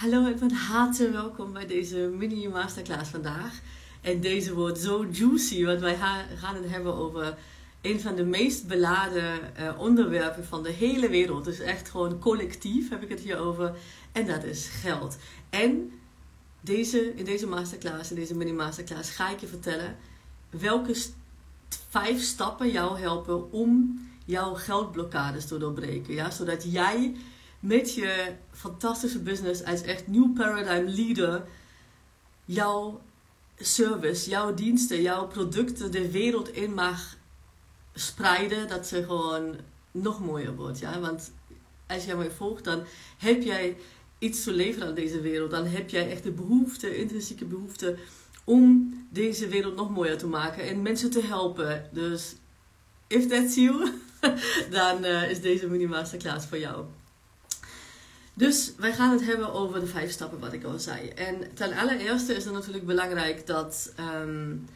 Hallo en van harte welkom bij deze mini masterclass vandaag. En deze wordt zo juicy, want wij gaan het hebben over een van de meest beladen uh, onderwerpen van de hele wereld. Dus echt gewoon collectief heb ik het hier over. En dat is geld. En deze, in deze masterclass, in deze mini masterclass, ga ik je vertellen welke vijf stappen jou helpen om jouw geldblokkades te doorbreken. Ja? Zodat jij met je fantastische business als echt nieuw paradigm leader jouw service, jouw diensten, jouw producten de wereld in mag spreiden. Dat ze gewoon nog mooier wordt. Ja? Want als jij mij volgt, dan heb jij iets te leveren aan deze wereld. Dan heb jij echt de behoefte, intrinsieke behoefte om deze wereld nog mooier te maken en mensen te helpen. Dus if that's you, dan uh, is deze mini masterclass voor jou. Dus wij gaan het hebben over de vijf stappen wat ik al zei. En ten allereerste is het natuurlijk belangrijk dat um,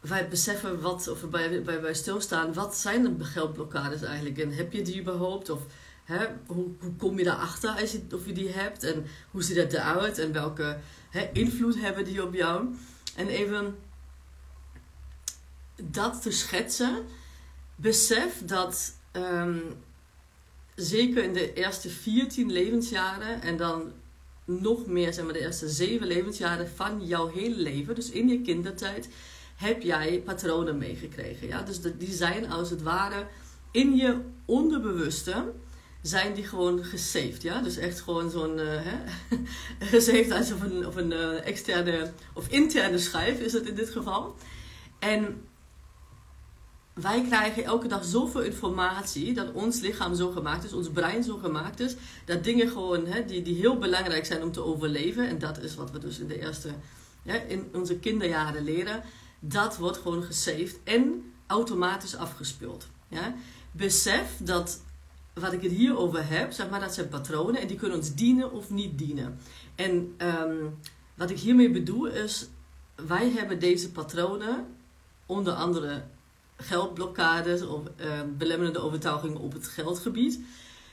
wij beseffen wat, of bij, bij, bij stilstaan, wat zijn de geldblokkades eigenlijk? En heb je die überhaupt? Of hè, hoe, hoe kom je daarachter als je, of je die hebt? En hoe ziet dat eruit? En welke hè, invloed hebben die op jou? En even dat te schetsen, besef dat um, zeker in de eerste 14 levensjaren en dan nog meer, zeg maar, de eerste 7 levensjaren van jouw hele leven, dus in je kindertijd, heb jij patronen meegekregen. Ja? Dus die zijn als het ware in je onderbewuste zijn die gewoon gesaved. Ja? Dus echt gewoon zo'n uh, gesaved als of een, of een uh, externe of interne schijf is het in dit geval. En wij krijgen elke dag zoveel informatie dat ons lichaam zo gemaakt is, ons brein zo gemaakt is, dat dingen gewoon hè, die, die heel belangrijk zijn om te overleven, en dat is wat we dus in de eerste, in onze kinderjaren leren, dat wordt gewoon gesaved en automatisch afgespeeld. Ja? Besef dat wat ik het hier over heb, zeg maar, dat zijn patronen en die kunnen ons dienen of niet dienen. En um, wat ik hiermee bedoel is, wij hebben deze patronen onder andere geldblokkades of uh, belemmerende overtuigingen op het geldgebied.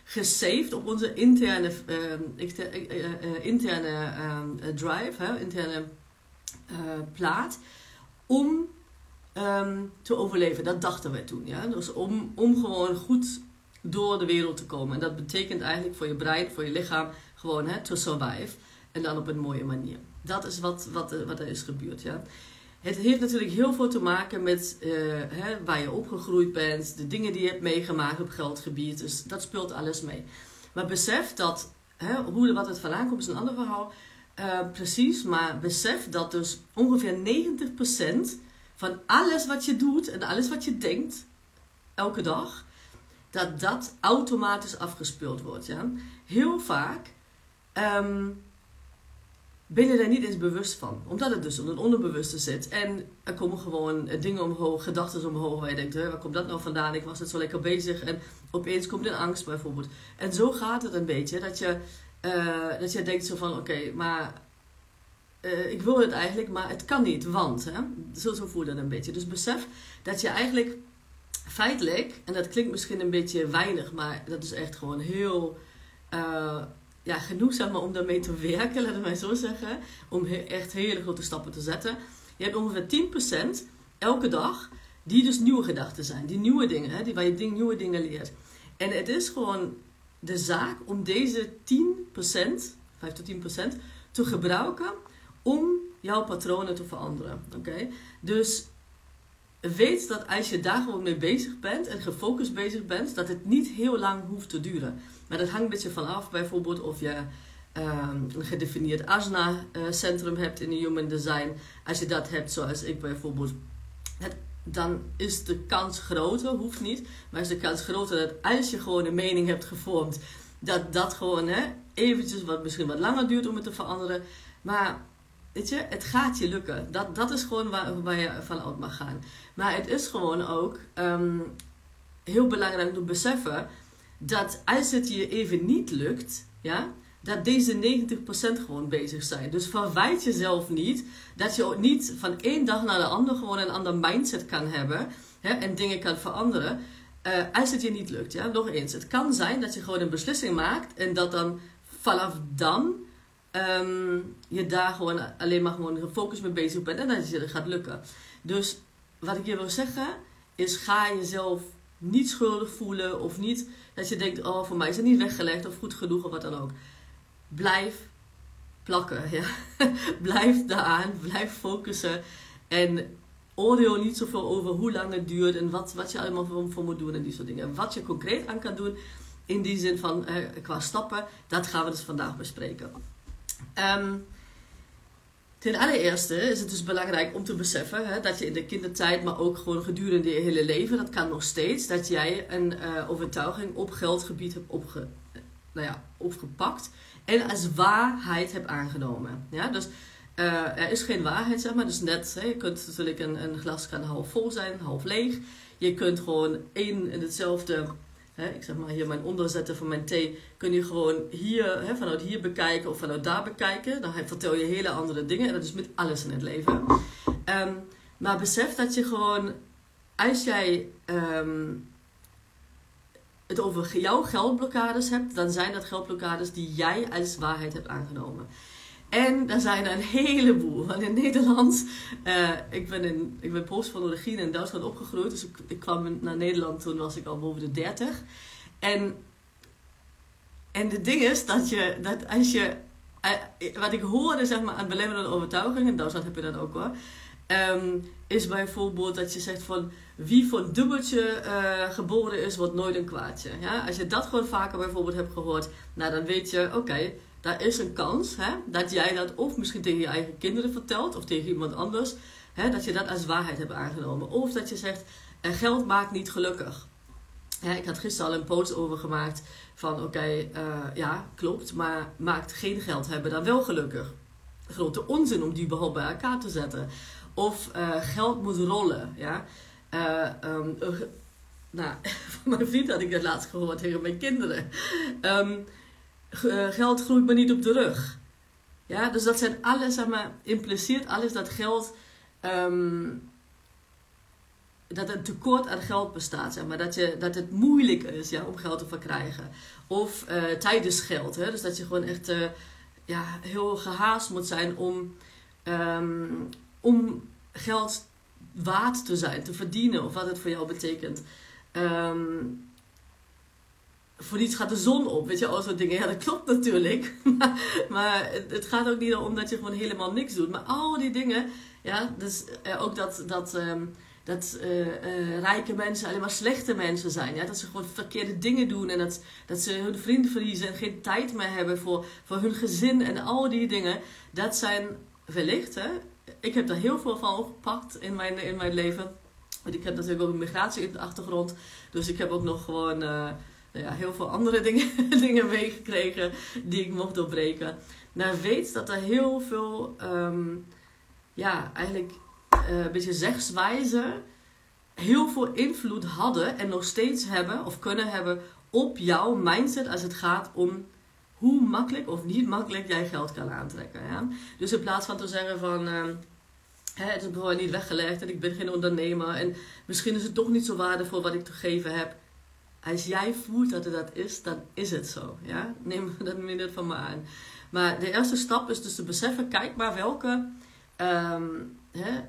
Gesaved op onze interne, uh, interne ehm, drive, hè, interne plaat, om te overleven. Dat dachten wij toen. Ja? Dus om, om gewoon goed door de wereld te komen. En dat betekent eigenlijk voor je brein, voor je lichaam, gewoon hè, to survive. En dan op een mooie manier. Dat is wat, wat, wat er is gebeurd. Ja? Het heeft natuurlijk heel veel te maken met uh, hè, waar je opgegroeid bent, de dingen die je hebt meegemaakt op geldgebied. Dus dat speelt alles mee. Maar besef dat, hè, hoe, wat het vandaan komt is een ander verhaal. Uh, precies, maar besef dat dus ongeveer 90% van alles wat je doet en alles wat je denkt, elke dag, dat dat automatisch afgespeeld wordt. Ja? Heel vaak um, ben je daar niet eens bewust van. Omdat het dus op het onderbewuste zit. En er komen gewoon eh, dingen omhoog, gedachten omhoog waar je denkt, waar komt dat nou vandaan? Ik was net zo lekker bezig en opeens komt een angst bijvoorbeeld. En zo gaat het een beetje, dat je, uh, dat je denkt zo van, oké, maar uh, ik wil het eigenlijk, maar het kan niet, want. Hè? Zo, zo voel je dat een beetje. Dus besef dat je eigenlijk feitelijk, en dat klinkt misschien een beetje weinig, maar dat is echt gewoon heel ja, genoeg zeg maar, om daarmee te werken, laten we mij zo zeggen. Om echt hele grote stappen te zetten. Je hebt ongeveer 10% elke dag die dus nieuwe gedachten zijn. Die nieuwe dingen, hè, die, waar je ding, nieuwe dingen leert. En het is gewoon de zaak om deze 10%, 5 tot 10%, te gebruiken om jouw patronen te veranderen. Oké? Dus weet dat als je daar gewoon mee bezig bent en gefocust bezig bent, dat het niet heel lang hoeft te duren. Maar dat hangt een beetje vanaf, bijvoorbeeld of je um, een gedefinieerd asana-centrum hebt in de human design. Als je dat hebt, zoals ik bijvoorbeeld, het, dan is de kans groter, hoeft niet, maar is de kans groter dat als je gewoon een mening hebt gevormd, dat dat gewoon hè, eventjes wat misschien wat langer duurt om het te veranderen. Maar weet je, het gaat je lukken. Dat, dat is gewoon waar, waar je vanuit mag gaan. Maar het is gewoon ook um, heel belangrijk om te beseffen dat als het je even niet lukt, ja, dat deze 90% gewoon bezig zijn. Dus verwijt jezelf niet dat je ook niet van één dag naar de andere gewoon een ander mindset kan hebben hè, en dingen kan veranderen. Uh, als het je niet lukt, ja, nog eens. Het kan zijn dat je gewoon een beslissing maakt en dat dan vanaf dan ehm, je daar gewoon alleen maar gewoon gefocust mee bezig bent en dat je gaat lukken. Dus wat ik je wil zeggen is ga jezelf niet schuldig voelen of niet dat je denkt, oh voor mij is het niet weggelegd of goed genoeg of wat dan ook. Blijf plakken, ja. blijf daaraan, blijf focussen en oordeel niet zoveel over hoe lang het duurt en wat, wat je allemaal voor, moet doen en die soort dingen. Wat je concreet aan kan doen, in die zin van eh, qua stappen, dat gaan we dus vandaag bespreken. Um, ten allereerste is het dus belangrijk om te beseffen hè, dat je in de kindertijd, maar ook gewoon gedurende je hele leven, dat kan nog steeds, dat jij een uh, overtuiging op geldgebied hebt opge, nou ja, opgepakt en als waarheid hebt aangenomen. Ja? Dus uh, er is geen waarheid, zeg maar. Dus net, hè, je kunt natuurlijk een, een glas kan half vol zijn, half leeg. Je kunt gewoon één en hetzelfde, hè, ik zeg maar hier mijn onderzetten van mijn thee, kun je gewoon hier, hè, vanuit hier bekijken of vanuit daar bekijken. Dan vertel je hele andere dingen en dat is met alles in het leven. Um, maar besef dat je gewoon, als jij um, het over jouw geldblokkades hebt, dan zijn dat geldblokkades die jij als waarheid hebt aangenomen. En daar zijn er een heleboel. Want in Nederland, uh, ik ben in ik ben postfonologie in Duitsland opgegroeid. Dus ik, kwam naar Nederland, toen was ik al boven de 30. En, en het ding is dat je, dat als je, uh, wat ik hoorde zeg maar aan belemmerende overtuigingen, in Duitsland heb je dat ook hoor. Um, is bijvoorbeeld dat je zegt van wie voor een dubbeltje uh, geboren is, wordt nooit een kwaadje. Ja? Als je dat gewoon vaker bijvoorbeeld hebt gehoord, nou dan weet je, oké, daar is een kans hè, dat jij dat of misschien tegen je eigen kinderen vertelt of tegen iemand anders, hè, dat je dat als waarheid hebt aangenomen. Of dat je zegt, geld maakt niet gelukkig. Ja, ik had gisteren al een post over gemaakt van oké, uh, ja, klopt, maar maakt geen geld hebben dan wel gelukkig. Grote onzin om die überhaupt bij elkaar te zetten. Of uh, geld moet rollen. Ja? Uh, um, nou, van mijn vriend had ik dat laatst gehoord tegen mijn kinderen. Um, geld groeit maar niet op de rug. Ja, dus dat zijn alles, zeg maar, impliceert alles dat geld, um, dat een tekort aan geld bestaat, zeg maar, dat, je, dat het moeilijk is ja, om geld te verkrijgen. Of uh, tijdens geld, hè? dus dat je gewoon echt uh, ja, heel gehaast moet zijn om, um, om geld waard te zijn, te verdienen, of wat het voor jou betekent. Um, voor niets gaat de zon op, weet je, al zo'n dingen. Ja, dat klopt natuurlijk. maar, het gaat ook niet om dat je gewoon helemaal niks doet. Maar al die dingen, ja, dus uh, ook dat, dat, um, dat uh, uh, rijke mensen alleen maar slechte mensen zijn. Ja? Dat ze gewoon verkeerde dingen doen en dat, dat ze hun vrienden verliezen en geen tijd meer hebben voor, voor hun gezin en al die dingen. Dat zijn wellicht, hè, ik heb daar heel veel van opgepakt in mijn, in mijn leven. Want ik heb natuurlijk ook een migratie in de achtergrond. Dus ik heb ook nog gewoon ja, heel veel andere dingen, dingen meegekregen die ik mocht doorbreken. Nou, weet dat er heel veel, um, ja, eigenlijk uh, een beetje zegswijzen heel veel invloed hadden en nog steeds hebben of kunnen hebben op jouw mindset als het gaat om hoe makkelijk of niet makkelijk jij geld kan aantrekken. Ja? Dus in plaats van te zeggen van. Hè, het is bijvoorbeeld niet weggelegd en ik ben geen ondernemer en misschien is het toch niet zo waardevol wat ik te geven heb. Als jij voelt dat het dat is, dan is het zo. Ja? Neem dat minder van me aan. Maar de eerste stap is dus te beseffen, kijk maar welke, um, hè,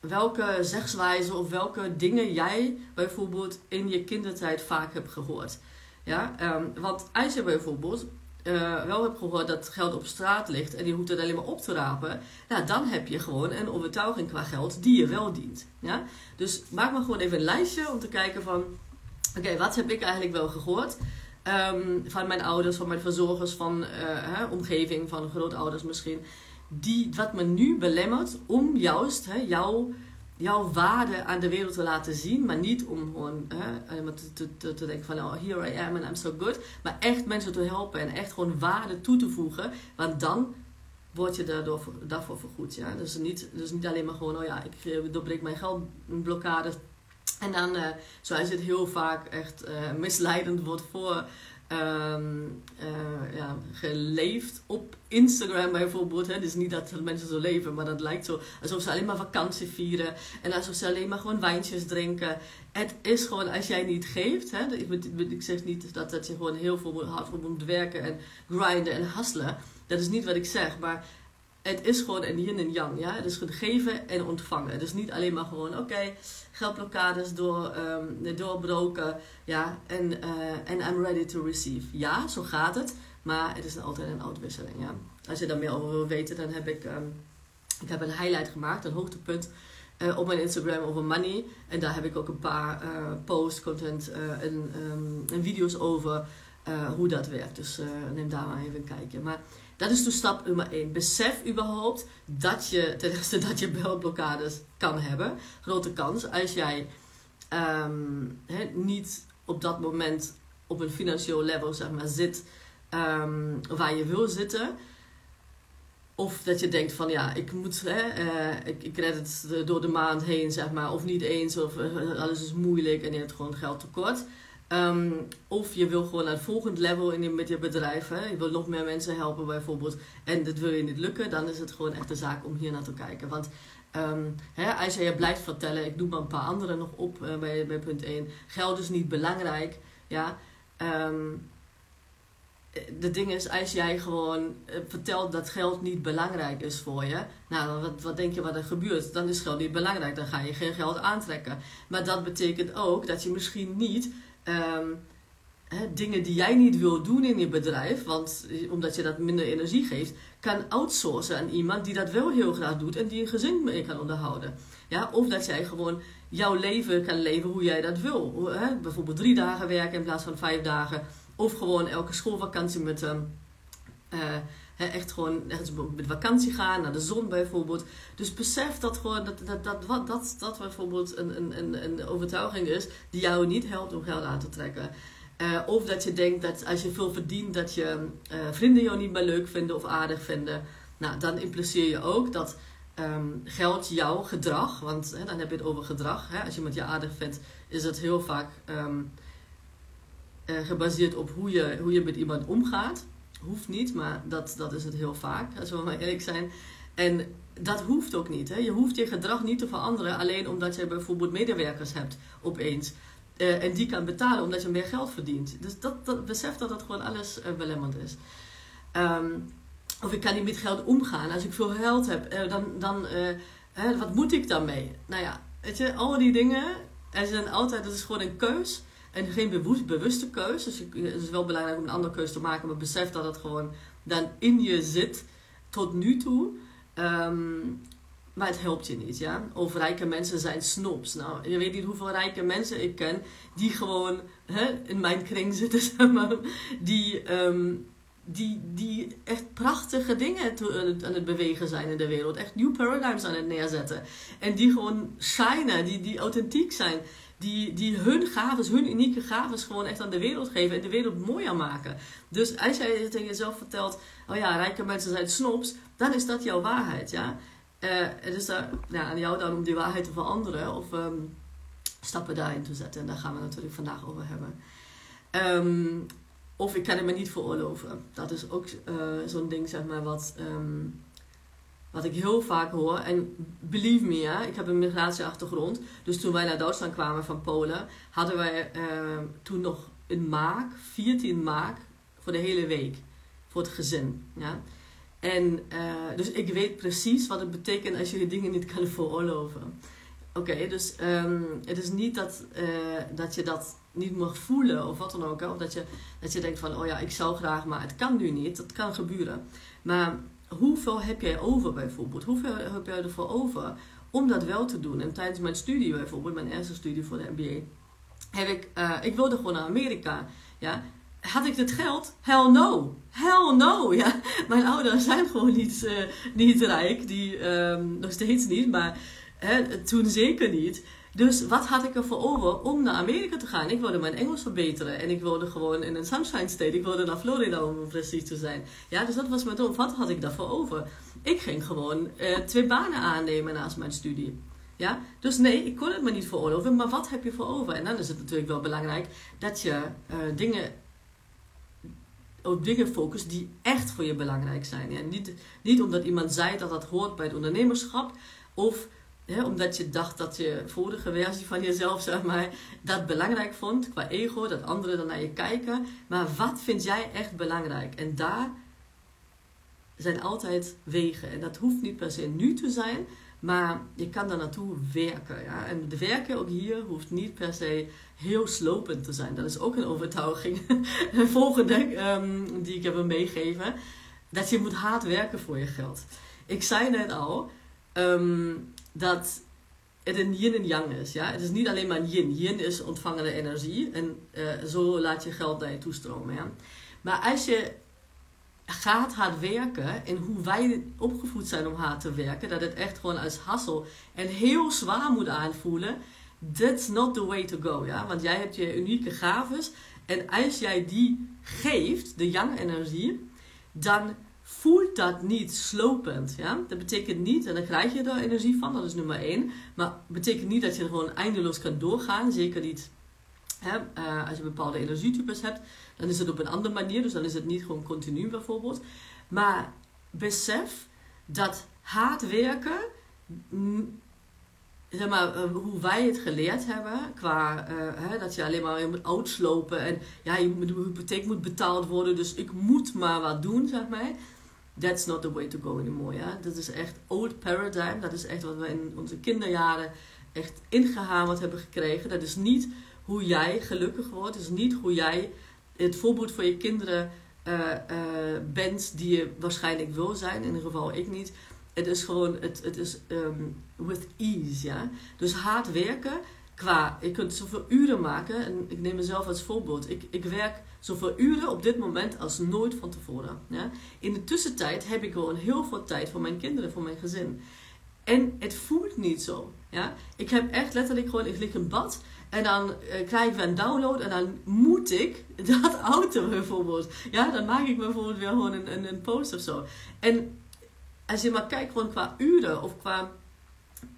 welke zegswijzen of welke dingen jij bijvoorbeeld in je kindertijd vaak hebt gehoord. Ja, um, want als je bijvoorbeeld uh, wel hebt gehoord dat geld op straat ligt en je hoeft het alleen maar op te rapen, ja, dan heb je gewoon een overtuiging qua geld die je wel dient. Ja? Dus maak maar gewoon even een lijstje om te kijken van, oké, wat heb ik eigenlijk wel gehoord? Um, van mijn ouders, van mijn verzorgers, van uh, hè, omgeving, van grootouders misschien. Die, wat me nu belemmert om juist hè, jouw jouw waarde aan de wereld te laten zien. Maar niet om gewoon hè, te, te, te, denken van oh, here I am and I'm so good. Maar echt mensen te helpen en echt gewoon waarde toe te voegen. Want dan word je daardoor, daarvoor vergoed. Ja? Dus, niet, dus niet alleen maar gewoon, oh ja, ik eh, doorbreek mijn geldblokkade. En dan, uh, zoals het heel vaak echt uh, misleidend wordt voor ehm, eh, ja, geleefd op Instagram bijvoorbeeld. Hè. Dus niet dat mensen zo leven, maar dat lijkt zo alsof ze alleen maar vakantie vieren. En alsof ze alleen maar gewoon wijntjes drinken. Het is gewoon, als jij niet geeft, hè, ik, ik zeg niet dat, dat je gewoon heel veel hard moet werken en grinden en hustelen. Dat is niet wat ik zeg, maar het is gewoon een yin en yang. Ja? Het is gewoon geven en ontvangen. Het is niet alleen maar gewoon, oké, geldblokkades door, um, doorbroken. Ja, en uh, I'm ready to receive. Ja, zo gaat het. Maar het is altijd een uitwisseling. Ja. Als je daar meer over wil weten, dan heb ik, um, ik heb een highlight gemaakt, een hoogtepunt. Uh, op mijn Instagram over money. En daar heb ik ook een paar uh, posts, content en, um, en, video's over hoe dat werkt. Dus neem daar maar even een kijkje. Maar dat is dus stap nummer 1. Besef überhaupt dat je, ten eerste dat je belblokkades kan hebben. Grote kans als jij um, niet op dat moment op een financieel level zeg maar, zit um, waar je wil zitten. Of dat je denkt van ja, ik moet, hè, uh, ik, ik red het door de maand heen, zeg maar. Of niet eens, of uh, alles is moeilijk en je hebt gewoon geld tekort. Um, of je wil gewoon naar het volgende level in, met je bedrijf. Hè? Je wil nog meer mensen helpen bijvoorbeeld. En dat wil je niet lukken. Dan is het gewoon echt een zaak om hier naar te kijken. Want um, hè, als je je blijft vertellen. Ik doe maar een paar andere nog op uh, bij, bij punt 1. Geld is niet belangrijk. Ja. Um, de ding is, als jij gewoon uh, vertelt dat geld niet belangrijk is voor je, nou, wat, wat denk je wat er gebeurt? Dan is geld niet belangrijk, dan ga je geen geld aantrekken. Maar dat betekent ook dat je misschien niet hè, dingen die jij niet wil doen in je bedrijf, want omdat je dat minder energie geeft, kan outsourcen aan iemand die dat wel heel graag doet en die een gezin mee kan onderhouden. Ja, of dat jij gewoon jouw leven kan leven hoe jij dat wil. Bijvoorbeeld drie dagen werken in plaats van vijf dagen. Of gewoon elke schoolvakantie met um, echt gewoon ergens met vakantie gaan, naar de zon bijvoorbeeld. Dus besef dat gewoon dat dat, dat, dat, dat, dat bijvoorbeeld een, een, een overtuiging is die jou niet helpt om geld aan te trekken. Uh, of dat je denkt dat als je veel verdient, dat je uh, vrienden jou niet meer leuk vinden of aardig vinden. Nou, dan impliceer je ook dat um, geld jouw gedrag, want dan heb je het over gedrag. Als je met je aardig vindt, is het heel vaak um, uh, gebaseerd op hoe je, hoe je met iemand omgaat. Hoeft niet, maar dat, dat is het heel vaak, als we maar eerlijk zijn. En dat hoeft ook niet. Hè? Je hoeft je gedrag niet te veranderen alleen omdat je bijvoorbeeld medewerkers hebt opeens. Uh, en die kan betalen omdat je meer geld verdient. Dus dat, dat besef dat dat gewoon alles uh, is. Um, of ik kan niet met geld omgaan. Als ik veel geld heb, uh, dan, dan wat moet ik daarmee? Nou ja, weet je, al die dingen, er zijn altijd, dat is gewoon een keus. En geen bewust, bewuste keus. Dus het is wel belangrijk om een andere keuze te maken. Maar besef dat het gewoon dan in je zit tot nu toe. Um, maar het helpt je niet, ja. Of rijke mensen zijn snobs. Nou, je weet niet hoeveel rijke mensen ik ken die gewoon hè, in mijn kring zitten, zeg maar. Die, um, die, die echt prachtige dingen aan het bewegen zijn in de wereld. Echt new paradigms aan het neerzetten. En die gewoon shinen, die, die authentiek zijn die, die hun gaves, hun unieke gaves gewoon echt aan de wereld geven en de wereld mooier maken. Dus als jij tegen jezelf vertelt, oh ja, rijke mensen zijn snobs, dan is dat jouw waarheid, ja. Uh, is daar, ja, aan jou dan om die waarheid te veranderen of um, stappen daarin te zetten. En daar gaan we natuurlijk vandaag over hebben. Um, of ik kan het me niet veroorloven. Dat is ook uh, zo'n ding, zeg maar, wat... Um, wat ik heel vaak hoor, en believe me, ja, ik heb een migratieachtergrond. Dus toen wij naar Duitsland kwamen van Polen, hadden wij uh, toen nog een maak, 14 maak, voor de hele week. Voor het gezin. Ja. En uh, dus ik weet precies wat het betekent als je dingen niet kan veroorloven. Oké, dus um, het is niet dat, uh, dat je dat niet mag voelen of wat dan ook. Hè? Of dat je, dat je denkt van, oh ja, ik zou graag, maar het kan nu niet. Dat kan gebeuren. Maar hoeveel heb jij over bijvoorbeeld? Hoeveel heb jij ervoor over om dat wel te doen? En tijdens mijn studie bijvoorbeeld, mijn eerste studie voor de MBA, heb ik, uh, ik wilde gewoon naar Amerika. Ja, had ik het geld? Hell no. Hell no. Ja. Mijn ouders zijn gewoon niet, uh, niet rijk. Die, um, nog steeds niet, maar hè, toen zeker niet. Dus wat had ik ervoor over om naar Amerika te gaan? Ik wilde mijn Engels verbeteren en ik wilde gewoon in een Sunshine State. Ik wilde naar Florida om precies te zijn. Ja, dus dat was mijn doel. Wat had ik daarvoor over? Ik ging gewoon uh, twee banen aannemen naast mijn studie. Ja? Dus nee, ik kon het me niet veroorloven, maar wat heb je voor over? En dan is het natuurlijk wel belangrijk dat je uh, dingen op dingen focust die echt voor je belangrijk zijn. Ja? Niet, niet omdat iemand zei dat dat hoort bij het ondernemerschap. Of omdat je dacht dat je vorige versie van jezelf, zeg maar, dat belangrijk vond qua ego, dat anderen dan naar je kijken. Maar wat vind jij echt belangrijk? En daar zijn altijd wegen. En dat hoeft niet per se nu te zijn, maar je kan daar naartoe werken. Ja? En de werken ook hier hoeft niet per se heel slopend te zijn. Dat is ook een overtuiging. de volgende um, die ik heb meegeven. Dat je moet hard werken voor je geld. Ik zei net al, um, dat het een yin en yang is. Ja? Het is niet alleen maar yin. Yin is ontvangende energie en uh, zo laat je geld naar je toestromen. Ja? Maar als je gaat hard werken en hoe wij opgevoed zijn om hard te werken, dat het echt gewoon als hassel en heel zwaar moet aanvoelen, that's not the way to go. Ja? Want jij hebt je unieke gaves en als jij die geeft, de yang-energie, dan voelt dat niet slopend. Ja? Dat betekent niet, en dan krijg je er energie van, dat is nummer één. Maar betekent niet dat je er gewoon eindeloos kan doorgaan. Zeker niet hè, uh, als je bepaalde energietypes hebt. Dan is het op een andere manier, dus dan is het niet gewoon continu bijvoorbeeld. Maar besef dat hard werken, zeg maar, uh, hoe wij het geleerd hebben, qua uh, hè, dat je alleen maar moet uitslopen en ja, je, de hypotheek moet betaald worden, dus ik moet maar wat doen, zeg maar that's not the way to go anymore. Ja? Dat is echt old paradigm. Dat is echt wat we in onze kinderjaren echt ingehamerd hebben gekregen. Dat is niet hoe jij gelukkig wordt. Dat is niet hoe jij het voorbeeld voor je kinderen uh, uh, bent die je waarschijnlijk wil zijn. In ieder geval ik niet. Het is gewoon, het, het is um, with ease. Ja? Dus hard werken qua, je kunt zoveel uren maken. En ik neem mezelf als voorbeeld. Ik, ik werk zoveel uren op dit moment als nooit van tevoren. Ja? In de tussentijd heb ik gewoon heel veel tijd voor mijn kinderen, voor mijn gezin. En het voelt niet zo. Ja? Ik heb echt letterlijk gewoon, ik lig in bad en dan uh, krijg ik weer een download en dan moet ik dat auto bijvoorbeeld. Ja, dan maak ik bijvoorbeeld weer gewoon een, een, een post of zo. En als je maar kijkt gewoon qua uren of qua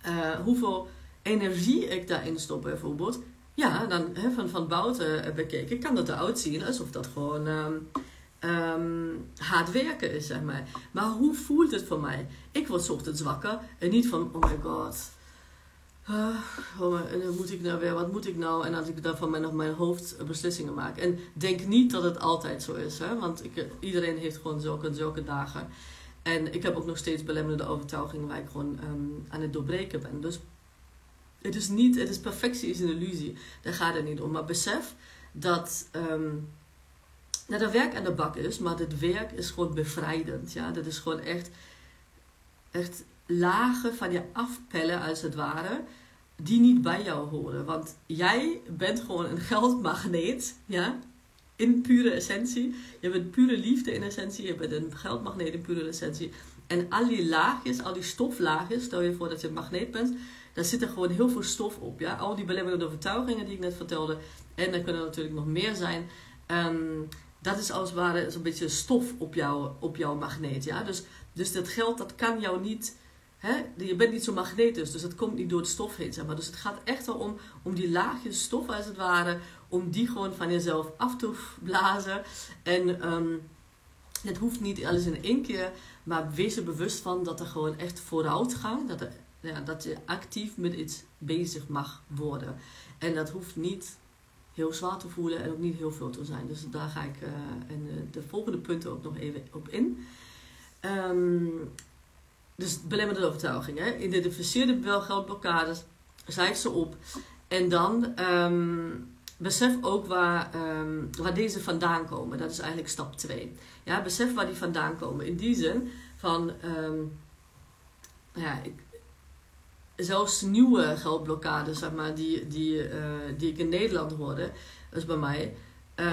uh, hoeveel energie ik daarin stop bijvoorbeeld. Ja, dan van, van buiten bekeken kan dat eruit zien alsof dat gewoon um, um, hard werken is, zeg maar. Maar hoe voelt het voor mij? Ik word ochtends wakker en niet van, oh my god, uh, moet ik nou weer, wat moet ik nou? En als ik daarvan mijn, mijn hoofd beslissingen maak. En denk niet dat het altijd zo is, hè? want ik, iedereen heeft gewoon zulke, zulke dagen. En ik heb ook nog steeds belemmerende overtuigingen waar ik gewoon um, aan het doorbreken ben. Dus het is niet, het is perfectie is een illusie. Daar gaat het niet om. Maar besef dat, um, dat er werk aan de bak is, maar dit werk is gewoon bevrijdend. Ja? Dat is gewoon echt, echt lagen van je afpellen, als het ware, die niet bij jou horen. Want jij bent gewoon een geldmagneet, ja? in pure essentie. Je bent pure liefde in essentie, je bent een geldmagneet in pure essentie. En al die laagjes, al die stoflaagjes, stel je voor dat je een magneet bent, daar zit er gewoon heel veel stof op. Ja? Al die belemmerende overtuigingen die ik net vertelde. En er kunnen natuurlijk nog meer zijn. Um, dat is als het ware zo'n beetje stof op, jou, op jouw magneet. Ja? Dus, dus dat geld, dat kan jou niet... Hè? Je bent niet zo magnetisch, dus dat komt niet door het stof heen. Maar. Dus het gaat echt wel om, om die laagjes stof als het ware... om die gewoon van jezelf af te blazen. En um, het hoeft niet alles in één keer... maar wees er bewust van dat er gewoon echt vooruit gaat. Dat er ja, dat je actief met iets bezig mag worden. En dat hoeft niet heel zwaar te voelen en ook niet heel veel te zijn. Dus daar ga ik uh, in de volgende punten ook nog even op in. Um, dus belemmerde overtuigingen. Identificeer de geldblokkades, schrijf ze op. En dan um, besef ook waar, um, waar deze vandaan komen. Dat is eigenlijk stap 2. Ja, besef waar die vandaan komen. In die zin van, ja, ik, zelfs nieuwe geldblokkades, zeg maar, die, die, uh, die ik in Nederland hoorde, dus bij mij. Uh,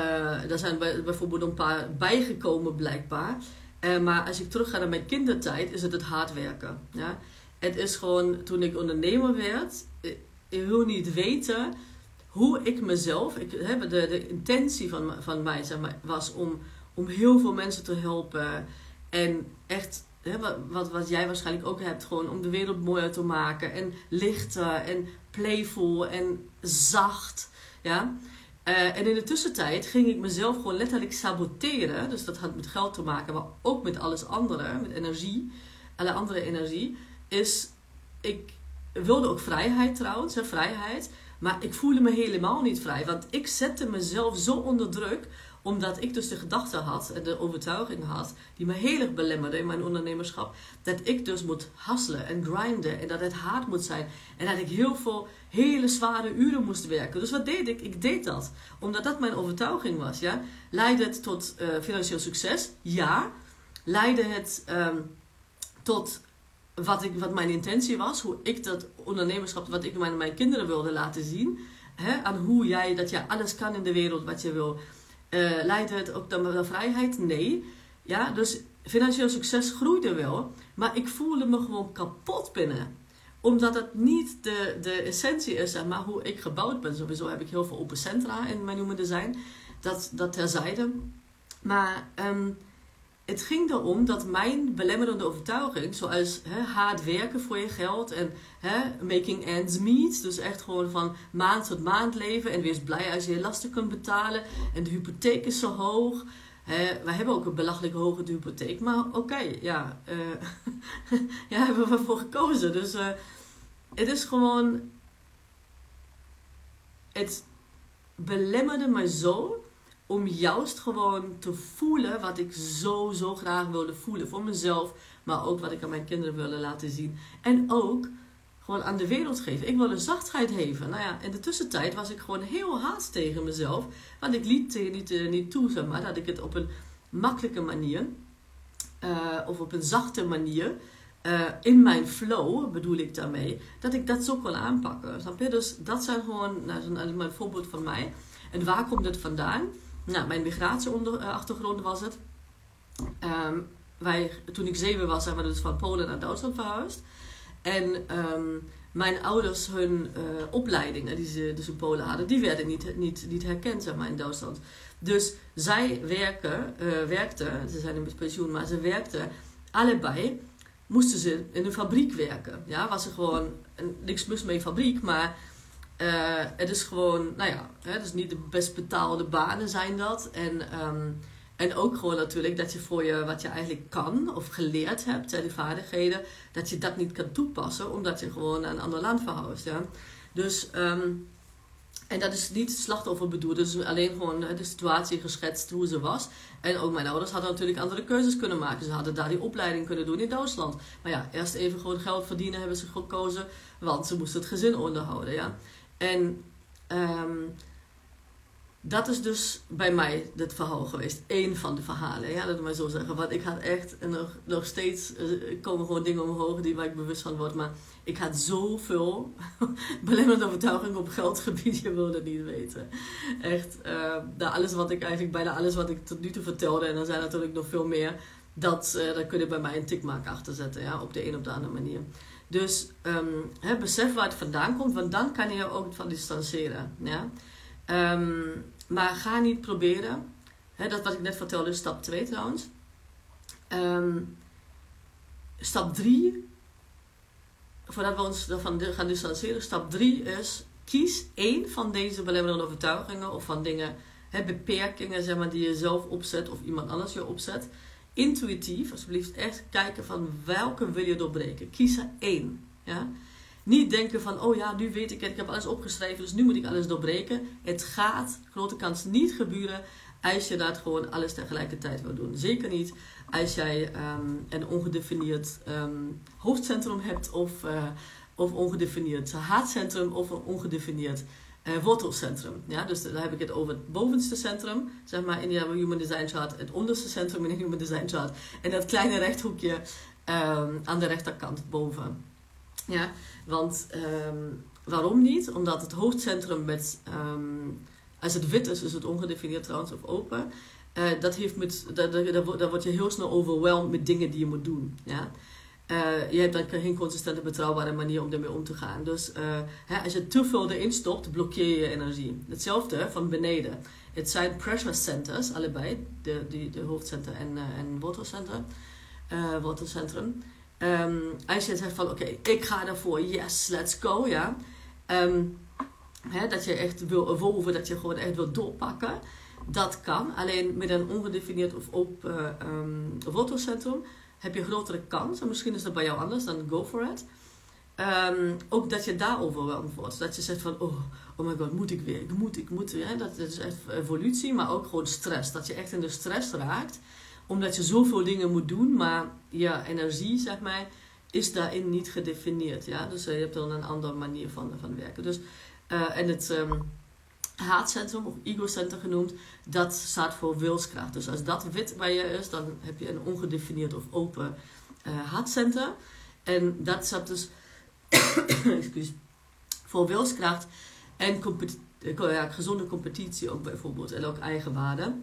daar zijn bij, bijvoorbeeld een paar bijgekomen blijkbaar. Uh, maar als ik terug ga naar mijn kindertijd, is het het hard werken. Ja? Het is gewoon, toen ik ondernemer werd, ik wil niet weten hoe ik mezelf, ik, de, de intentie van, van mij zeg maar, was om, om heel veel mensen te helpen. En echt wat, wat, jij waarschijnlijk ook hebt, gewoon om de wereld mooier te maken. En lichter en playful en zacht. Ja? Eh, en in de tussentijd ging ik mezelf gewoon letterlijk saboteren. Dus dat had met geld te maken, maar ook met alles andere, met energie, alle andere energie. Is, ik wilde ook vrijheid trouwens, vrijheid. Maar ik voelde me helemaal niet vrij, want ik zette mezelf zo onder druk omdat ik dus de gedachte had en de overtuiging had, die me heel erg belemmerde in mijn ondernemerschap, dat ik dus moet hasselen en grinden en dat het hard moet zijn. En dat ik heel veel hele zware uren moest werken. Dus wat deed ik? Ik deed dat. Omdat dat mijn overtuiging was. Ja? Leidde het tot uh, financieel succes? Ja. Leidde het um, tot wat, ik, wat mijn intentie was, hoe ik dat ondernemerschap, wat ik mijn, mijn kinderen wilde laten zien. Hè, aan hoe jij, dat je alles kan in de wereld wat je wil. Uh, leidt het ook dan naar vrijheid? Nee. Ja, dus financieel succes groeide wel, maar ik voelde me gewoon kapot binnen. Omdat het niet de, de essentie is, zeg maar, hoe ik gebouwd ben. Sowieso heb ik heel veel open centra in mijn human design. Dat, dat terzijde. Maar um, het ging erom dat mijn belemmerende overtuiging, zoals hè, hard werken voor je geld en hè, making ends meet, dus echt gewoon van maand tot maand leven en wees blij als je je lasten kunt betalen en de hypotheek is zo hoog. Hè, we hebben ook een belachelijk hoge hypotheek, maar oké, ja, uh, ja, hebben we voor gekozen. Dus uh, het is gewoon, het belemmerde me zo om juist gewoon te voelen wat ik zo, zo graag wilde voelen. Voor mezelf, maar ook wat ik aan mijn kinderen wilde laten zien. En ook gewoon aan de wereld geven. Ik wilde zachtheid geven. Nou ja, in de tussentijd was ik gewoon heel haast tegen mezelf. Want ik liet niet, uh, niet toe, zeg maar, dat ik het op een makkelijke manier, uh, of op een zachte manier, uh, in mijn flow bedoel ik daarmee, dat ik dat zo kon aanpakken. Snap je? Dus dat zijn gewoon, nou, zo'n een voorbeeld van mij. En waar komt het vandaan? Nou, mijn migratieachtergrond eh, was het. Um, wij, toen ik zeven was, zijn we dus van Polen naar Duitsland verhuisd. En um, mijn ouders, hun uh, opleidingen die ze dus in Polen hadden, die werden niet, niet, niet herkend zeg maar, in Duitsland. Dus zij werken, uh, werkten, ze zijn in pensioen, maar ze werkten allebei, moesten ze in een fabriek werken. Ja, was er gewoon, niks mis mee fabriek, maar uh, het is gewoon, nou ja, het is niet de best betaalde banen zijn dat. En, um, en ook gewoon natuurlijk dat je voor je, wat je eigenlijk kan of geleerd hebt, hè, die vaardigheden, dat je dat niet kan toepassen omdat je gewoon naar een ander land verhuist. Ja. Dus, um, en dat is niet slachtoffer bedoeld, dus alleen gewoon de situatie geschetst hoe ze was. En ook mijn ouders hadden natuurlijk andere keuzes kunnen maken. Ze hadden daar die opleiding kunnen doen in Duitsland. Maar ja, eerst even gewoon geld verdienen hebben ze gekozen, want ze moesten het gezin onderhouden. Ja. En um, dat is dus bij mij het verhaal geweest. Eén van de verhalen, ja, dat ik maar zo zeggen. Want ik had echt, en nog, steeds uh, komen gewoon dingen omhoog die waar ik bewust van word. Maar ik had zoveel belemmerende overtuiging op geldgebied, je wilde niet weten. Echt, uh, alles wat ik eigenlijk, bijna alles wat ik tot nu toe vertelde, en er zijn natuurlijk nog veel meer, dat, uh, daar kun je bij mij een tikmaak achter zetten, ja, op de een of de andere manier. Dus um, besef waar het vandaan komt, want dan kan je je ook van distancieren. Ja? Um, maar ga niet proberen. Dat wat ik net vertelde, stap 2 trouwens. Um, stap 3, voordat we ons ervan gaan distancieren, stap 3 is kies één van deze belemmerende overtuigingen of van dingen, beperkingen zeg maar, die je zelf opzet of iemand anders je opzet intuïtief, alsjeblieft, echt kijken van welke wil je doorbreken. Kies er één. Ja? Niet denken van, oh ja, nu weet ik het, ik heb alles opgeschreven, dus nu moet ik alles doorbreken. Het gaat, grote kans, niet gebeuren als je dat gewoon alles tegelijkertijd wil doen. Zeker niet als jij um, een ongedefinieerd um, hoofdcentrum hebt of, uh, of ongedefinieerd haatcentrum of een ongedefinieerd wortelcentrum. Ja? Dus daar heb ik het over het bovenste centrum, zeg maar in je Human Design Chart, het onderste centrum in je Human Design Chart en dat kleine rechthoekje um, aan de rechterkant boven. Ja? Want um, waarom niet? Omdat het hoofdcentrum met, um, als het wit is, is het ongedefinieerd trouwens of open. Uh, dat heeft met, daar, daar, daar, word je heel snel overweldigd met dingen die je moet doen. Ja? Uh, je hebt dan geen consistente, betrouwbare manier om ermee om te gaan. Dus uh, hè, als je te veel erin stopt, blokkeer je je energie. Hetzelfde van beneden. Het zijn pressure centers, allebei, de, die, de hoofdcenter en, uh, en wortelcenter, wortelcentrum. Um, als je zegt van oké, ik ga ervoor, yes, let's go, ja. Um, hè, dat je echt wil evolven, dat je gewoon echt wil doorpakken. Dat kan. Alleen met een ongedefinieerd of open um, wortelcentrum heb je grotere kans. En misschien is dat bij jou anders, dan go for it. Um, ook dat je daar overweldigd wordt. Dat je zegt van, oh, oh my god, moet ik weer? Moet, ik moet. Hè? Dat, is evolutie, maar ook gewoon stress. Dat je echt in de stress raakt. Omdat je zoveel dingen moet doen, maar je energie, zeg maar, is daarin niet gedefinieerd. Ja? Dus uh, je hebt dan een andere manier van, van werken. Dus, uh, en het um, haatcentrum, of egocentrum genoemd, dat staat voor wilskracht. Dus als dat wit bij je is, dan heb je een ongedefinieerd of open uh. En dat staat dus excuus, voor wilskracht en ja, gezonde competitie ook bijvoorbeeld. En ook eigenwaarde.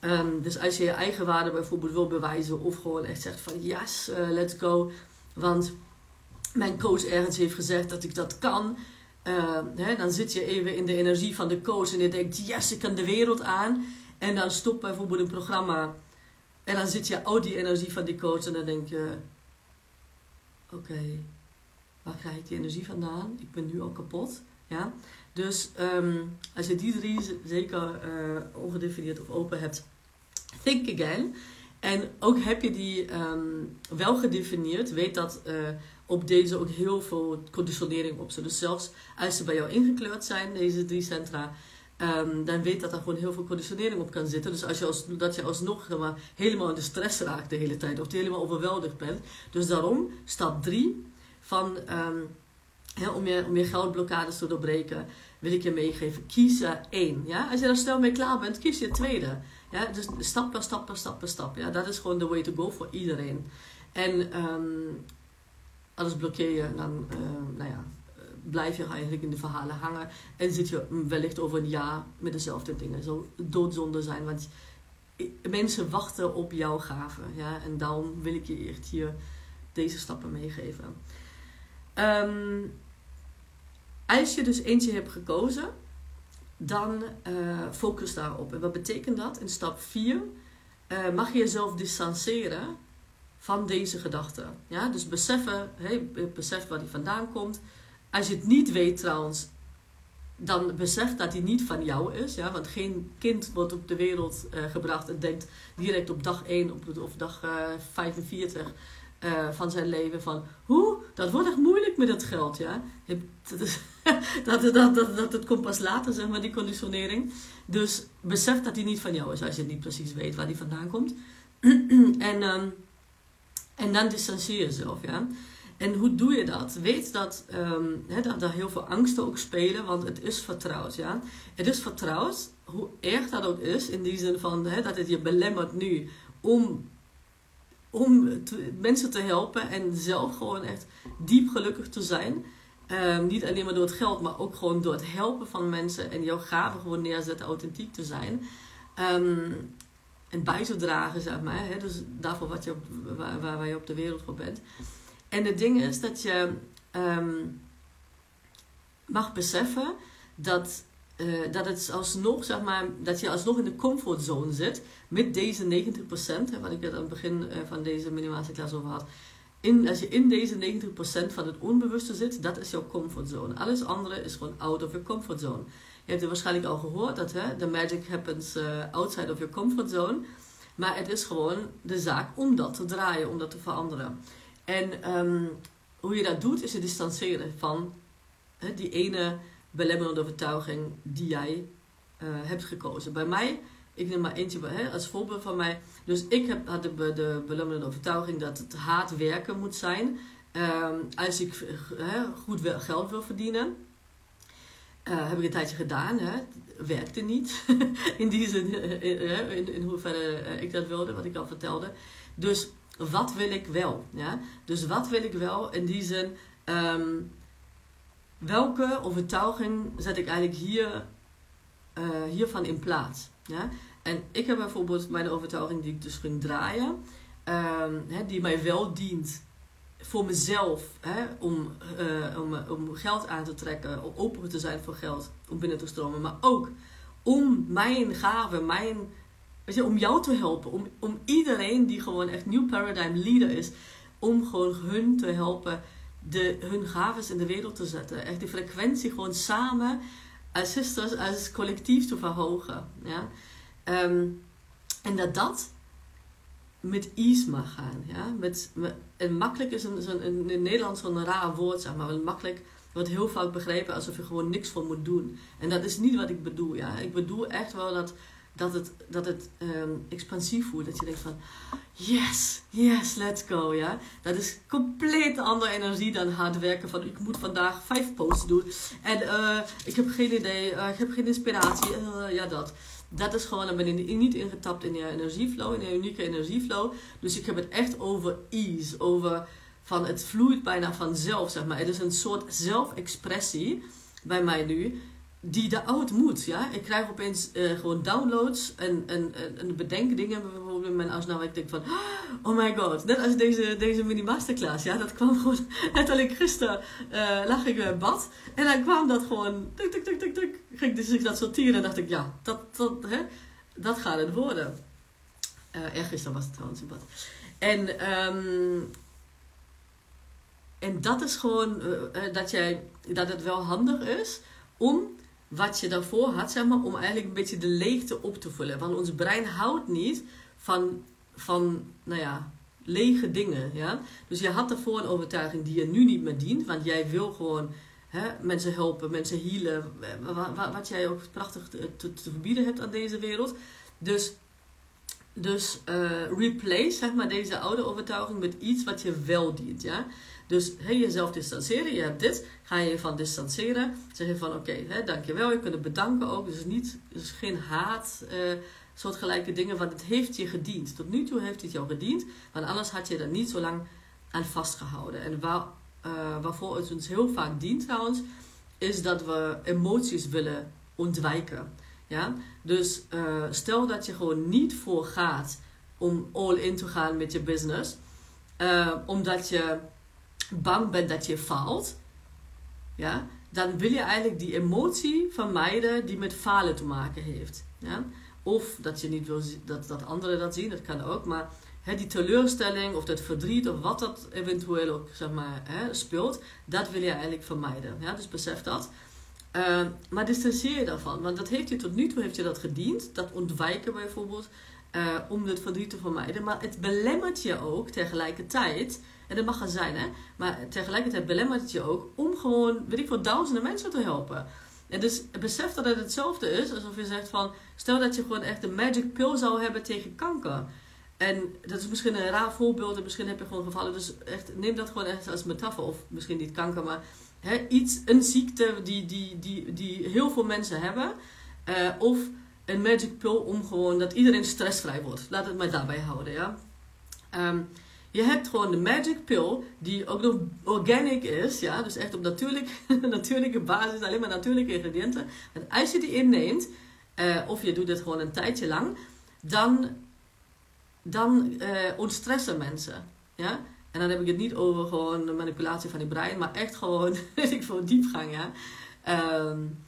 Um, dus als je je eigenwaarde bijvoorbeeld wil bewijzen of gewoon echt zegt van yes, uh, let's go. Want mijn coach ergens heeft gezegd dat ik dat kan. Uh, hè, dan zit je even in de energie van de coach en je denkt yes, ik kan de wereld aan. En dan stopt bijvoorbeeld een programma en dan zit je oh die energie van die coach en dan denk je oké, waar krijg ik die energie vandaan? Ik ben nu al kapot. Ja? Dus um, als je die drie zeker uh, ongedefinieerd of open hebt, think again. En ook heb je die um, wel gedefinieerd, weet dat uh, op deze ook heel veel conditionering op zit. Dus zelfs als ze bij jou ingekleurd zijn, deze drie centra, um, dan weet dat er gewoon heel veel conditionering op kan zitten. Dus als je als, dat je alsnog maar, helemaal in de stress raakt de hele tijd, of helemaal overweldigd bent. Dus daarom, stap 3 van um, om, je, om je geldblokkades te doorbreken, wil ik je meegeven. Kies er één. Ja? Als je er snel mee klaar bent, kies je tweede. Ja? Dus stap per stap per stap per stap. Ja? Dat is gewoon de way to go voor iedereen. En um, alles blokkeer je, dan uh, nou ja, blijf je eigenlijk in de verhalen hangen. En zit je wellicht over een jaar met dezelfde dingen. Zo doodzonde zijn. Want mensen wachten op jouw gaven. Ja? En daarom wil ik je echt hier deze stappen meegeven. Um, als je dus eentje hebt gekozen, dan uh, focus daarop. En wat betekent dat? In stap 4 uh, eh, mag je jezelf distancieren van deze gedachten. Ja? Dus beseffen, hey, besef waar die vandaan komt. Als je het niet weet trouwens, dan besef dat die niet van jou is. Ja? Want geen kind wordt op de wereld uh, gebracht en denkt direct op dag 1 op, of dag 45 uh, van zijn leven van hoe, dat wordt echt moeilijk met het geld, ja. Dat, dat, dat, dat, dat het komt pas later, zeg maar, die conditionering. Dus besef dat die niet van jou is, als je niet precies weet waar die vandaan komt. en, um, en dan distancieer jezelf, ja. En hoe doe je dat? Weet dat, um, he, dat heel veel angsten ook spelen, want het is vertrouwd, ja. Het is vertrouwd, hoe erg dat ook is, in die zin van dat het je belemmert nu om om mensen te helpen en zelf gewoon echt diep gelukkig te zijn. Um, niet alleen maar door het geld, maar ook gewoon door het helpen van mensen en jouw gaven gewoon neerzetten, authentiek te zijn. Um, en bij te dragen, zeg maar. Hè? Dus daarvoor wat je waar, waar, je op de wereld voor bent. En het ding is dat je um, mag beseffen dat uh, dat het alsnog, zeg maar, dat je alsnog in de comfortzone zit met deze 90%, hè, wat ik het aan het begin uh, van deze klas over had. In, als je in deze 90% van het onbewuste zit, dat is jouw comfortzone. Alles andere is gewoon out of your comfortzone. Je hebt het waarschijnlijk al gehoord dat hè, magic happens uh, outside of your comfortzone. Maar het is gewoon de zaak om dat te draaien, om dat te veranderen. En um, hoe je dat doet, is je distancieren van hè, die ene belemmerende overtuiging die jij uh, hebt gekozen. Bij mij, ik neem maar eentje hè, als voorbeeld van mij. Dus ik heb, had de, de belemmerende overtuiging dat het haat werken moet zijn. Um, als ik hè, goed geld wil verdienen. Uh, heb ik een tijdje gedaan. Hè. Werkte niet. in die zin, uh, in, in hoeverre ik dat wilde, wat ik al vertelde. Dus wat wil ik wel? Ja? Dus wat wil ik wel in die zin... Um, welke overtuiging zet ik eigenlijk hier, hiervan in plaats? Ja? En ik heb bijvoorbeeld mijn overtuiging die ik dus ging draaien, hè, die mij wel dient voor mezelf, hè, om, uh, om, om geld aan te trekken, om open te zijn voor geld, om binnen te stromen, maar ook om mijn gaven, mijn, weet je, om jou te helpen, om, om iedereen die gewoon echt New Paradigm Leader is, om gewoon hun te helpen de, hun gaves in de wereld te zetten. Echt die frequentie gewoon samen als sisters, als collectief te verhogen. Ja? Ehm, en dat dat met ease mag gaan. Ja? Met, en makkelijk is een, een, in Nederland zo'n raar woord, zeg maar. Makkelijk wordt heel vaak begrepen alsof je gewoon niks voor moet doen. En dat is niet wat ik bedoel. Ja? Ik bedoel echt wel dat dat het, dat het ehm, expansief voelt. Dat je denkt van, yes, yes, let's go. Ja? Dat is compleet andere energie dan hard werken van, ik moet vandaag vijf posts doen. En uh, ik heb geen idee, uh, ik heb geen inspiratie. Uh, ja, dat. Dat is gewoon, dan ben je niet ingetapt in je energieflow, in je unieke energieflow. Dus ik heb het echt over ease, over van het vloeit bijna vanzelf, zeg maar. Het is een soort zelfexpressie bij mij nu die de oud moet. Ja? Ik krijg opeens uh, gewoon downloads en, en, en bedenken dingen bijvoorbeeld in mijn asnaam. Ik denk van, oh my god, net als deze, deze mini masterclass. Ja? Dat kwam gewoon, ik gisteren uh, lag ik in bad. En dan kwam dat gewoon, tuk, tuk, tuk, tuk, tuk. Ging dus ik dat sorteren en dacht ik, ja, dat, dat, hè, dat gaat het worden. Uh, erg gisteren was het trouwens in bad. En, um, en dat is gewoon dat, jij, dat het wel handig is om wat je daarvoor had, zeg maar, om eigenlijk een beetje de leegte op te vullen. Want ons brein houdt niet van, van nou ja, lege dingen. Ja? Dus je had daarvoor een overtuiging die je nu niet meer dient, want jij wil gewoon hè, mensen helpen, mensen healen, wat, jij ook prachtig te, te, te, verbieden hebt aan deze wereld. Dus, dus uh, replace zeg maar, deze oude overtuiging met iets wat je wel dient. Ja? Dus hey, jezelf distancieren. Je hebt dit. Ga je van distancieren. Zeg je van oké, okay, dankjewel. Je kunt het bedanken ook. Dus, niet, dus geen haat. Uh, soortgelijke dingen. Want het heeft je gediend. Tot nu toe heeft het jou gediend. Want anders had je er niet zo lang aan vastgehouden. En waar, uh, waarvoor het ons heel vaak dient trouwens. Is dat we emoties willen ontwijken. Ja? Dus uh, stel dat je gewoon niet voor gaat om all in te gaan met je business. omdat je bang bent dat je faalt, ja, dan wil je eigenlijk die emotie vermijden die met falen te maken heeft. Ja? Of dat je niet wil dat, dat anderen dat zien, dat kan ook. Maar hè, die teleurstelling of dat verdriet of wat dat eventueel ook zeg maar, hè, speelt, dat wil je eigenlijk vermijden. Ja? Dus besef dat. Uh, maar distancieer je daarvan, want dat heeft je tot nu toe heeft je dat gediend. Dat ontwijken bijvoorbeeld, uh, om het verdriet te vermijden. Maar het belemmert je ook tegelijkertijd en dat mag er zijn, hè. Maar tegelijkertijd belemmert het je ook om gewoon, weet ik veel, duizenden mensen te helpen. En dus besef dat het hetzelfde is alsof je zegt van, stel dat je gewoon echt een magic pill zou hebben tegen kanker. En dat is misschien een raar voorbeeld en misschien heb je gewoon gevallen. Dus echt, neem dat gewoon echt als metafoor. Of misschien niet kanker, maar hè, iets, een ziekte die, die, die, die heel veel mensen hebben. Uh, of een magic pill om gewoon dat iedereen stressvrij wordt. Laat het maar daarbij houden, ja. Um, je hebt gewoon de magic pill, die ook nog organic is, ja, dus echt op natuurlijk, natuurlijke basis, alleen maar natuurlijke ingrediënten. En als je die inneemt, uh, of je doet het gewoon een tijdje lang, dan, dan uh, ontstressen mensen. Ja? En dan heb ik het niet over gewoon de manipulatie van die brein, maar echt gewoon, weet ik veel, diepgang, ja. Um,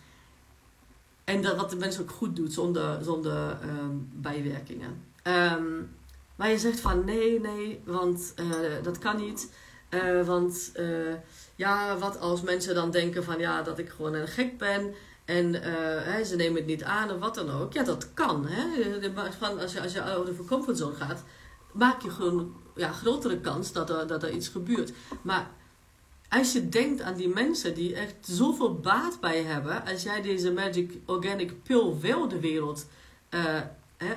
en dat wat de mensen ook goed doet, zonder, zonder um, bijwerkingen. Um, maar je zegt van nee, nee, want uh, dat kan niet. Uh, want uh, ja, wat als mensen dan denken van ja, dat ik gewoon een gek ben. En hè, ze nemen het niet aan of wat dan ook. Ja, dat kan. Hè? Van, als, je, als je of je comfortzone gaat, maak je gewoon ja, grotere kans dat er, dat er iets gebeurt. Maar als je denkt aan die mensen die echt zoveel baat bij hebben, als jij deze Magic Organic Pill wel de wereld hè,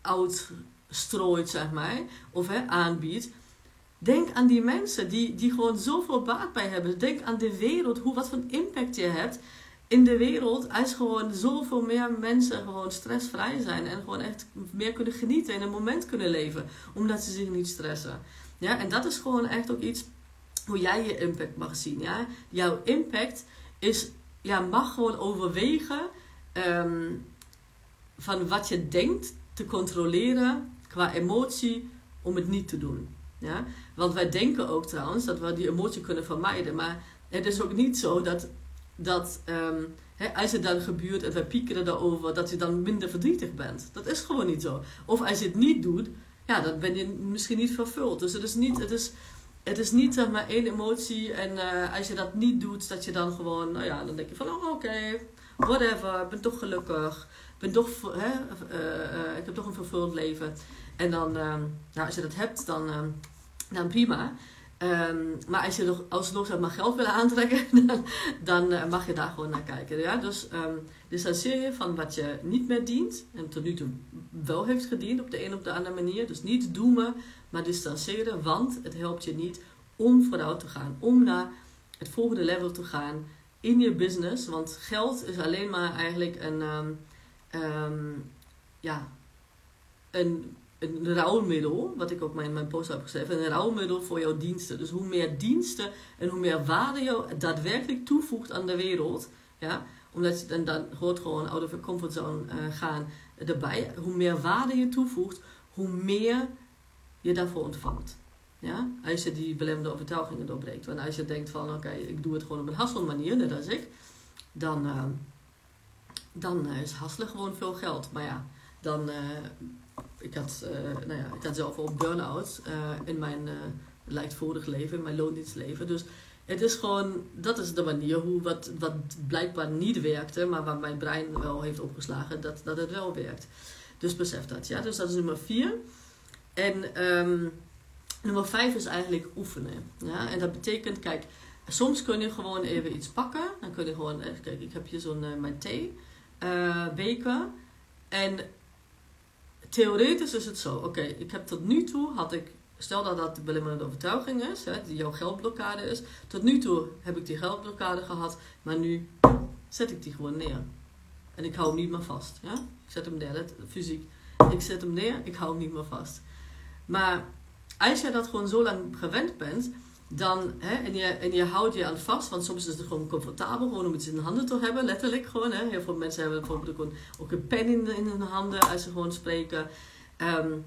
out strooit, zeg maar, of hè, aanbiedt. Denk aan die mensen die, die gewoon zoveel baat bij hebben. Denk aan de wereld, hoe, wat voor impact je hebt in de wereld als gewoon zoveel meer mensen gewoon stressvrij zijn en gewoon echt meer kunnen genieten en een moment kunnen leven, omdat ze zich niet stressen. Ja, en dat is gewoon echt ook iets hoe jij je impact mag zien. Ja? Jouw impact is, ja, mag gewoon overwegen um, van wat je denkt te controleren qua emotie om het niet te doen. Ja? Want wij denken ook trouwens dat we die emotie kunnen vermijden. Maar het is ook niet zo dat, dat um, als het dan gebeurt en wij piekeren erover, dat je dan minder verdrietig bent. Dat is gewoon niet zo. Of als je het niet doet, ja, dan ben je misschien niet vervuld. Dus het is niet, het is, het is niet zeg maar één emotie en eh, als je dat niet doet, dat je dan gewoon, nou ja, dan denk je van, oh oké, whatever, ik ben toch gelukkig, ben toch, hè, uh, ik heb toch een vervuld leven. En dan, ehm, nou, als je dat hebt, dan, ehm, dan prima. Ehm, maar als je nog, alsnog zeg maar, geld wil aantrekken, dan, dan mag je daar gewoon naar kijken. Ja? Dus um, distancieer je van wat je niet meer dient en tot nu toe wel heeft gediend op de een of de andere manier. Dus niet doemen, maar distancieren, want het helpt je niet om vooruit te gaan, om naar het volgende level te gaan in je business. Want geld is alleen maar eigenlijk een, um, ja, een, een rouwmiddel, wat ik ook in mijn post heb geschreven, een rouwmiddel voor jouw diensten. Dus hoe meer diensten en hoe meer waarde je daadwerkelijk toevoegt aan de wereld, ja, omdat je dan, dan hoort gewoon out of your comfort zone uh, gaan erbij. Hoe meer waarde je toevoegt, hoe meer je daarvoor ontvangt. Ja? Als je die belemmerende overtuigingen doorbreekt. Want als je denkt van oké, ik doe het gewoon op een Hassel manier, net als ik, dan, uh, dan is hasselen gewoon veel geld. Maar ja, dan, ik, had, uh, nou ja, ik had zelf ook burn-out in mijn lijkt vorig leven, in mijn loondienstleven. Dus het is gewoon, dat is de manier hoe wat, wat blijkbaar niet werkte, maar waar mijn brein wel heeft opgeslagen dat, dat het wel werkt. Dus besef dat, ja. Dus dat is nummer vier. En um, nummer vijf is eigenlijk oefenen. Ja? En dat betekent, kijk, soms kun je gewoon even iets pakken. Dan kun je gewoon, eh, kijk, ik heb hier zo'n uh, mijn thee uh, beker. En theoretisch is het zo, oké, ik heb tot nu toe had ik Stel dat dat de belemmerende overtuiging is, hè, die jouw geldblokkade is. Tot nu toe heb ik die geldblokkade gehad, maar nu zet ik die gewoon neer. En ik hou hem niet meer vast. Ja? Ik zet hem neer, fysiek. Ik zet hem neer, ik hou hem niet meer vast. Maar als je dat gewoon zo lang gewend bent, dan, hè, en, je, en je houdt je aan vast, want soms is het gewoon comfortabel gewoon om iets in de handen te hebben, letterlijk gewoon. Hè. Heel veel mensen hebben bijvoorbeeld ook een, pen in, hun handen als ze gewoon spreken. Um,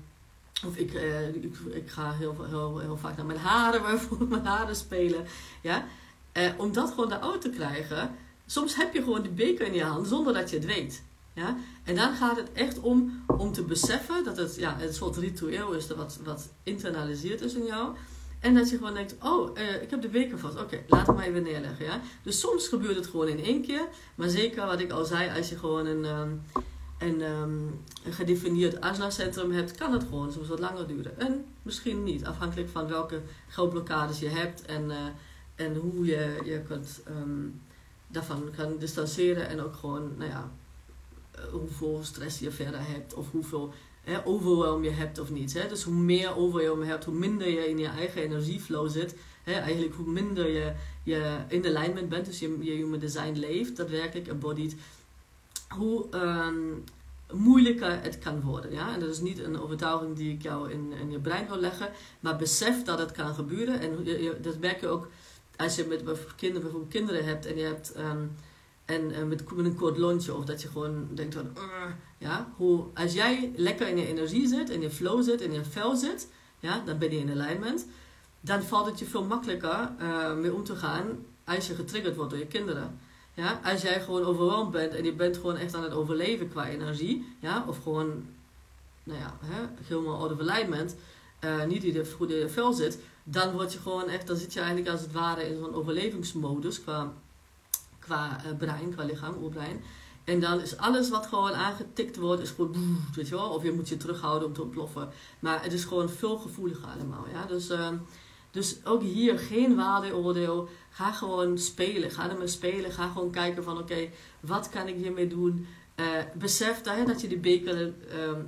of ik, uh, ik, ik, ga heel, heel, heel vaak naar mijn haren, waarvoor mijn haren spelen. Ja? Uh, om dat gewoon eruit te krijgen. Soms heb je gewoon die beker in je hand zonder dat je het weet. Ja? En dan gaat het echt om, om te beseffen dat het ja, een soort ritueel is wat, wat internaliseerd is in jou. En dat je gewoon denkt, oh, uh, ik heb de beker vast. Oké, okay, laat het maar even neerleggen. Ja? Dus soms gebeurt het gewoon in één keer. Maar zeker wat ik al zei, als je gewoon een... En um, een gedefinieerd asana-centrum hebt, kan het gewoon soms wat langer duren. En misschien niet, afhankelijk van welke geldblokkades je hebt en, uh, en hoe je je kunt, um, daarvan kan distancieren en ook gewoon, nou ja, uh, hoeveel stress je verder hebt of hoeveel hè, overwhelm je hebt of niet. Hè? Dus hoe meer overwhelm je hebt, hoe minder je in je eigen energieflow zit. Hè? Eigenlijk hoe minder je, je in alignment bent, dus je, je human design leeft, daadwerkelijk embodied hoe um, moeilijker het kan worden. Ja? En dat is niet een overtuiging die ik jou in, in je brein wil leggen, maar besef dat het kan gebeuren. En dat merk je ook als je met kinderen, bijvoorbeeld kinderen hebt en je hebt. Um, en met, met, een kort lontje, of dat je gewoon denkt van, ja, hoe, als jij lekker in je energie zit, in je flow zit, in je vel zit, ja, dan ben je in alignment, dan valt het je veel makkelijker uh, mee om te gaan als je getriggerd wordt door je kinderen. Ja, als jij gewoon overweldigd bent en je bent gewoon echt aan het overleven qua energie, ja, of gewoon, nou ja, hè, helemaal out of alignment, uh, niet in de goede vel zit, dan word je gewoon echt, dan zit je eigenlijk als het ware in zo'n overlevingsmodus qua, qua uh, brein, qua lichaam, oerbrein. En dan is alles wat gewoon aangetikt wordt, is gewoon, weet je wel, of je moet je terughouden om te ontploffen. Maar het is gewoon veel gevoeliger allemaal, ja. Dus, uh, dus ook hier geen waardeoordeel. Ga gewoon spelen. Ga ermee spelen. Ga gewoon kijken van oké, wat kan ik hiermee doen? Uh, besef dat, hè, dat je die beker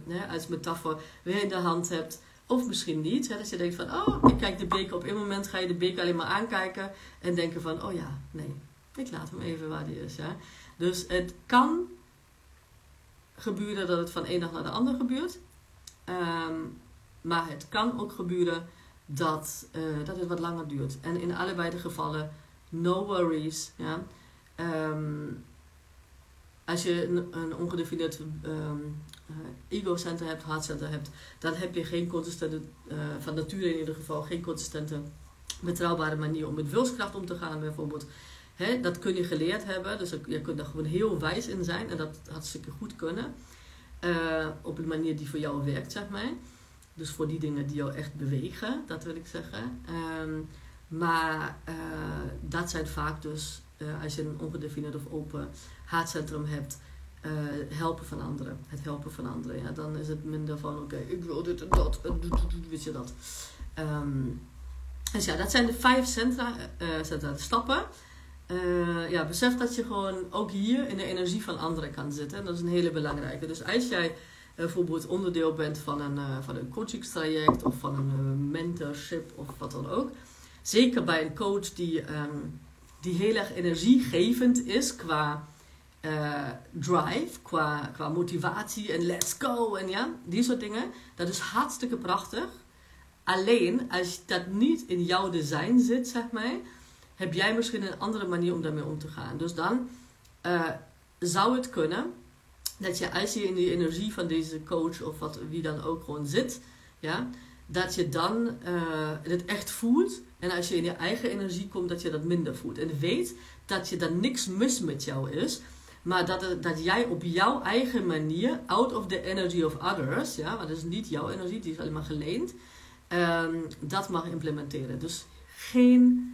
uh, als metafoor weer in de hand hebt. Of misschien niet. Hè, dat je denkt van oh, ik kijk de beker op. een moment ga je de beker alleen maar aankijken. En denken van oh ja, nee, ik laat hem even waar die is. Ja. Dus het kan gebeuren dat het van één dag naar de andere gebeurt. Um, maar het kan ook gebeuren dat, uh, dat het wat langer duurt. En in allebei de gevallen, no worries. Ja? Um, als je een, een ongedefinieerd um, ego-center hebt, hartcenter hebt, dan heb je geen consistente, uh, van nature in ieder geval, geen consistente, betrouwbare manier om met wilskracht om te gaan, bijvoorbeeld. Dat kun je geleerd hebben, dus je kunt daar gewoon heel wijs in zijn en dat hartstikke goed kunnen. op een manier die voor jou werkt, zeg maar. Dus voor die dingen die jou echt bewegen, dat wil ik zeggen. Ehm, maar uh, dat zijn vaak dus, uh, als je een ongedefinieerd of open haatcentrum hebt, uh, helpen van anderen. Het helpen van anderen. Ja, dan is het minder van, oké, ik wil dit en dat, weet je dat. Um, dus ja, dat zijn de vijf centra, centra stappen. Ja, besef dat je gewoon ook hier in de energie van anderen kan zitten. Dat is een hele belangrijke. Dus als jij bijvoorbeeld onderdeel bent van een, van een coachingstraject of van een mentorship of wat dan ook zeker bij een coach die, ehm, die heel erg energiegevend is qua uh, drive, qua, qua motivatie en let's go en ja, die soort dingen. Dat is hartstikke prachtig. Alleen als dat niet in jouw design zit, zeg maar, heb jij misschien een andere manier om daarmee om te gaan. Dus dan uh, zou het kunnen dat je als je in die energie van deze coach of wat, wie dan ook gewoon zit, ja, dat je dan uh, het echt voelt. En als je in je eigen energie komt, dat je dat minder voelt. En weet dat je dan niks mis met jou is. Maar dat, dat jij op jouw eigen manier, out of the energy of others, ja, want dat is niet jouw energie, die is alleen maar geleend, um, dat mag implementeren. Dus geen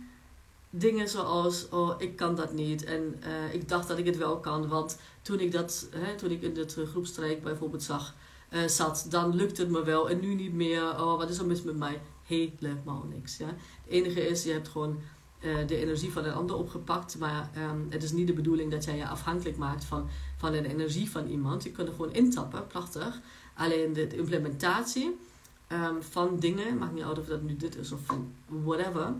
dingen zoals, oh, ik kan dat niet en uh, ik dacht dat ik het wel kan, want toen ik, dat, hè, toen ik in de groepstreek bijvoorbeeld zag, uh, zat, dan lukt het me wel en nu niet meer. Oh, wat is er mis met mij? Helemaal niks. Ja? Het enige is, je hebt gewoon uh, de energie van een ander opgepakt, maar um, het is niet de bedoeling dat jij je afhankelijk maakt van, van de energie van iemand. Je kunt er gewoon intappen, prachtig. Alleen de, implementatie um, van dingen, maakt niet uit of dat nu dit is of whatever,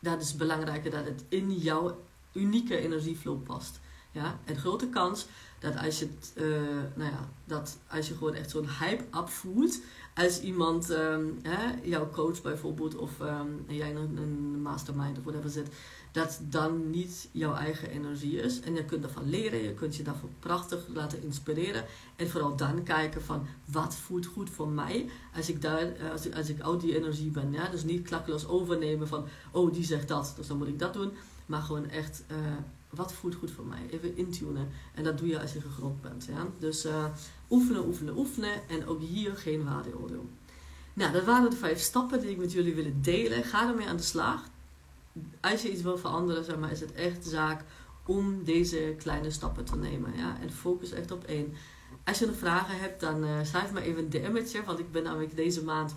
dat is belangrijker dat het in jouw unieke energieflow past. Ja? En grote kans dat als je, uh, nou ja, dat als je gewoon echt zo'n hype opvoelt, als iemand, um, hè, jouw coach bijvoorbeeld, of um, jij in een mastermind of whatever zit, dat dan niet jouw eigen energie is. En je kunt ervan leren, je kunt je daarvoor prachtig laten inspireren. En vooral dan kijken van wat voelt goed voor mij als ik, daar, eh, als ik, als ik uit die energie ben. Ja? Dus niet klakkeloos overnemen van, oh die zegt dat, dus dan moet ik dat doen. Maar gewoon echt, uh, wat voelt goed voor mij? Even intunen. En dat doe je als je gegrond bent. Ja? Dus uh, oefenen, oefenen, oefenen. En ook hier geen waardeoordeel. Nou, dat waren de vijf stappen die ik met jullie willen delen. Ga ermee aan de slag. Als je iets wil veranderen, zeg maar, is het echt zaak om deze kleine stappen te nemen. Ja? En focus echt op één. Als je nog vragen hebt, dan uh, schrijf me even een DM'tje. Want ik ben namelijk deze maand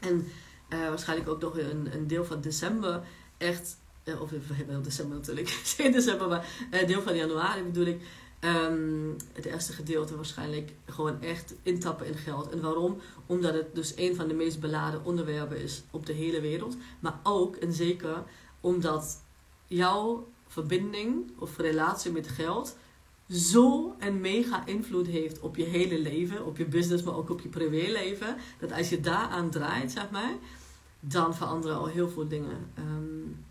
en uh, waarschijnlijk ook nog een, een deel van december echt uh, of we hebben december natuurlijk, in december, maar deel van januari bedoel ik. Um, het eerste gedeelte waarschijnlijk gewoon echt intappen in geld. En waarom? Omdat het dus een van de meest beladen onderwerpen is op de hele wereld. Maar ook en zeker omdat jouw verbinding of relatie met geld zo een mega invloed heeft op je hele leven, op je business, maar ook op je privéleven. Dat als je daaraan draait, zeg maar, dan veranderen al heel veel dingen. Um,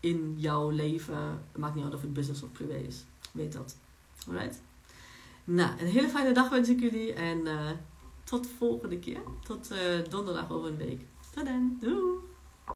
in jouw leven. Maakt niet uit of het business of privé is. Weet dat. Alright? Nou, een hele fijne dag wens ik jullie. En uh, tot volgende keer. Tot uh, donderdag over een week. Tot dan. Doei!